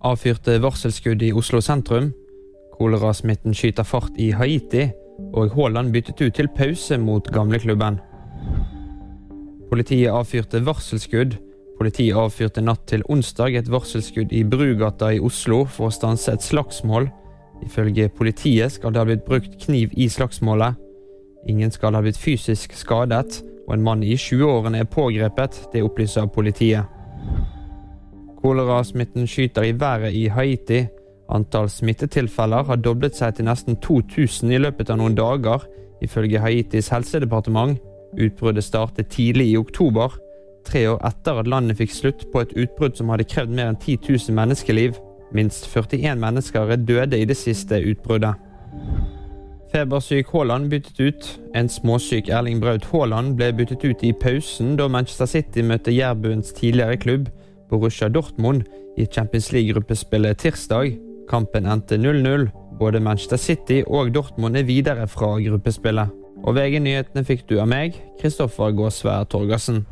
avfyrte varselskudd i Oslo sentrum. Kolerasmitten skyter fart i Haiti, og Haaland byttet ut til pause mot gamleklubben. Politiet avfyrte varselskudd. Politiet avfyrte natt til onsdag et varselskudd i Brugata i Oslo for å stanse et slagsmål. Ifølge politiet skal det ha blitt brukt kniv i slagsmålet. Ingen skal ha blitt fysisk skadet, og en mann i 20-årene er pågrepet, det opplyser politiet. Kolerasmitten skyter i været i Haiti. Antall smittetilfeller har doblet seg til nesten 2000 i løpet av noen dager, ifølge Haitis helsedepartement. Utbruddet startet tidlig i oktober, tre år etter at landet fikk slutt på et utbrudd som hadde krevd mer enn 10 000 menneskeliv. Minst 41 mennesker er døde i det siste utbruddet. Febersyk Haaland byttet ut. En småsyk Erling Braut Haaland ble byttet ut i pausen da Manchester City møtte Jærbuens tidligere klubb, Borussia Dortmund, i Champions League-gruppespillet tirsdag. Kampen endte 0-0. Både Manchester City og Dortmund er videre fra gruppespillet. Og VG-nyhetene fikk du av meg, Kristoffer Gåsvær Torgersen.